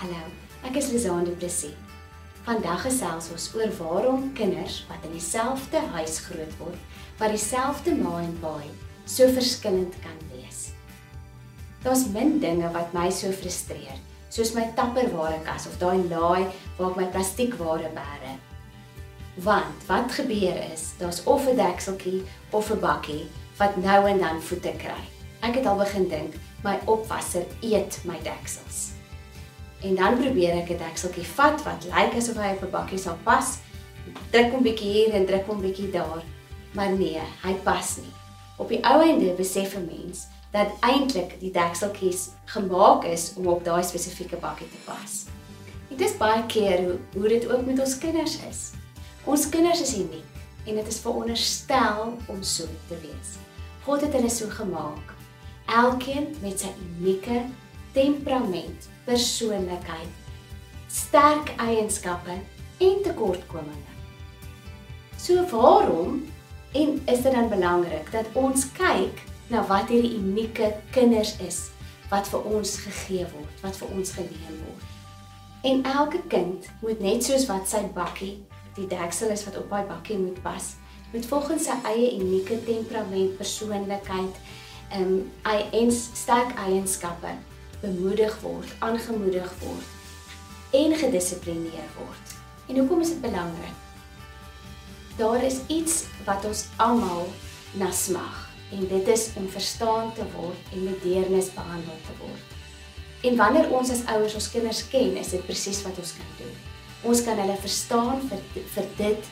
Hallo, ek is Lizaan Du Plessis. Vandag gesels ons oor waarom kinders wat in dieselfde huis groot word, wat dieselfde ma en pa het, so verskillend kan wees. Daar's min dinge wat my so frustreer, soos my tapperware kas of daai laai waar ek my plastiekware bære. Want wat gebeur is, daar's of 'n dekseltjie of 'n bakkie wat nou en dan voete kry. Ek het al begin dink my opwasser eet my deksels. En dan probeer ek 'n dekseltjie vat wat lyk asof hy op 'n bakkie sal pas. Druk hom bietjie hier en druk hom bietjie daar. Maar nee, hy pas nie. Op die ou einde besef 'n mens dat eintlik die dekseltjies gemaak is om op daai spesifieke bakkie te pas. Dit is baie keer hoe, hoe dit ook met ons kinders is. Ons kinders is uniek en dit is veronderstel om so te wees. God het hulle so gemaak. Elkeen met sy unieke temperament, persoonlikheid, sterk eienskappe en tekortkominge. So waarom en is dit dan belangrik dat ons kyk na wat hierdie unieke kinders is wat vir ons gegee word, wat vir ons geleen word. En elke kind moet net soos wat sy bakkie, die deksel is wat op daai bakkie moet pas, moet volgens sy eie unieke temperament, persoonlikheid, ehm um, en sterk eienskappe bemoedig word, aangemoedig word en gedissiplineer word. En hoekom is dit belangrik? Daar is iets wat ons almal na smag en dit is om verstaan te word en met deernis behandel te word. En wanneer ons as ouers ons kinders ken, is dit presies wat ons kan doen. Ons kan hulle verstaan vir vir dit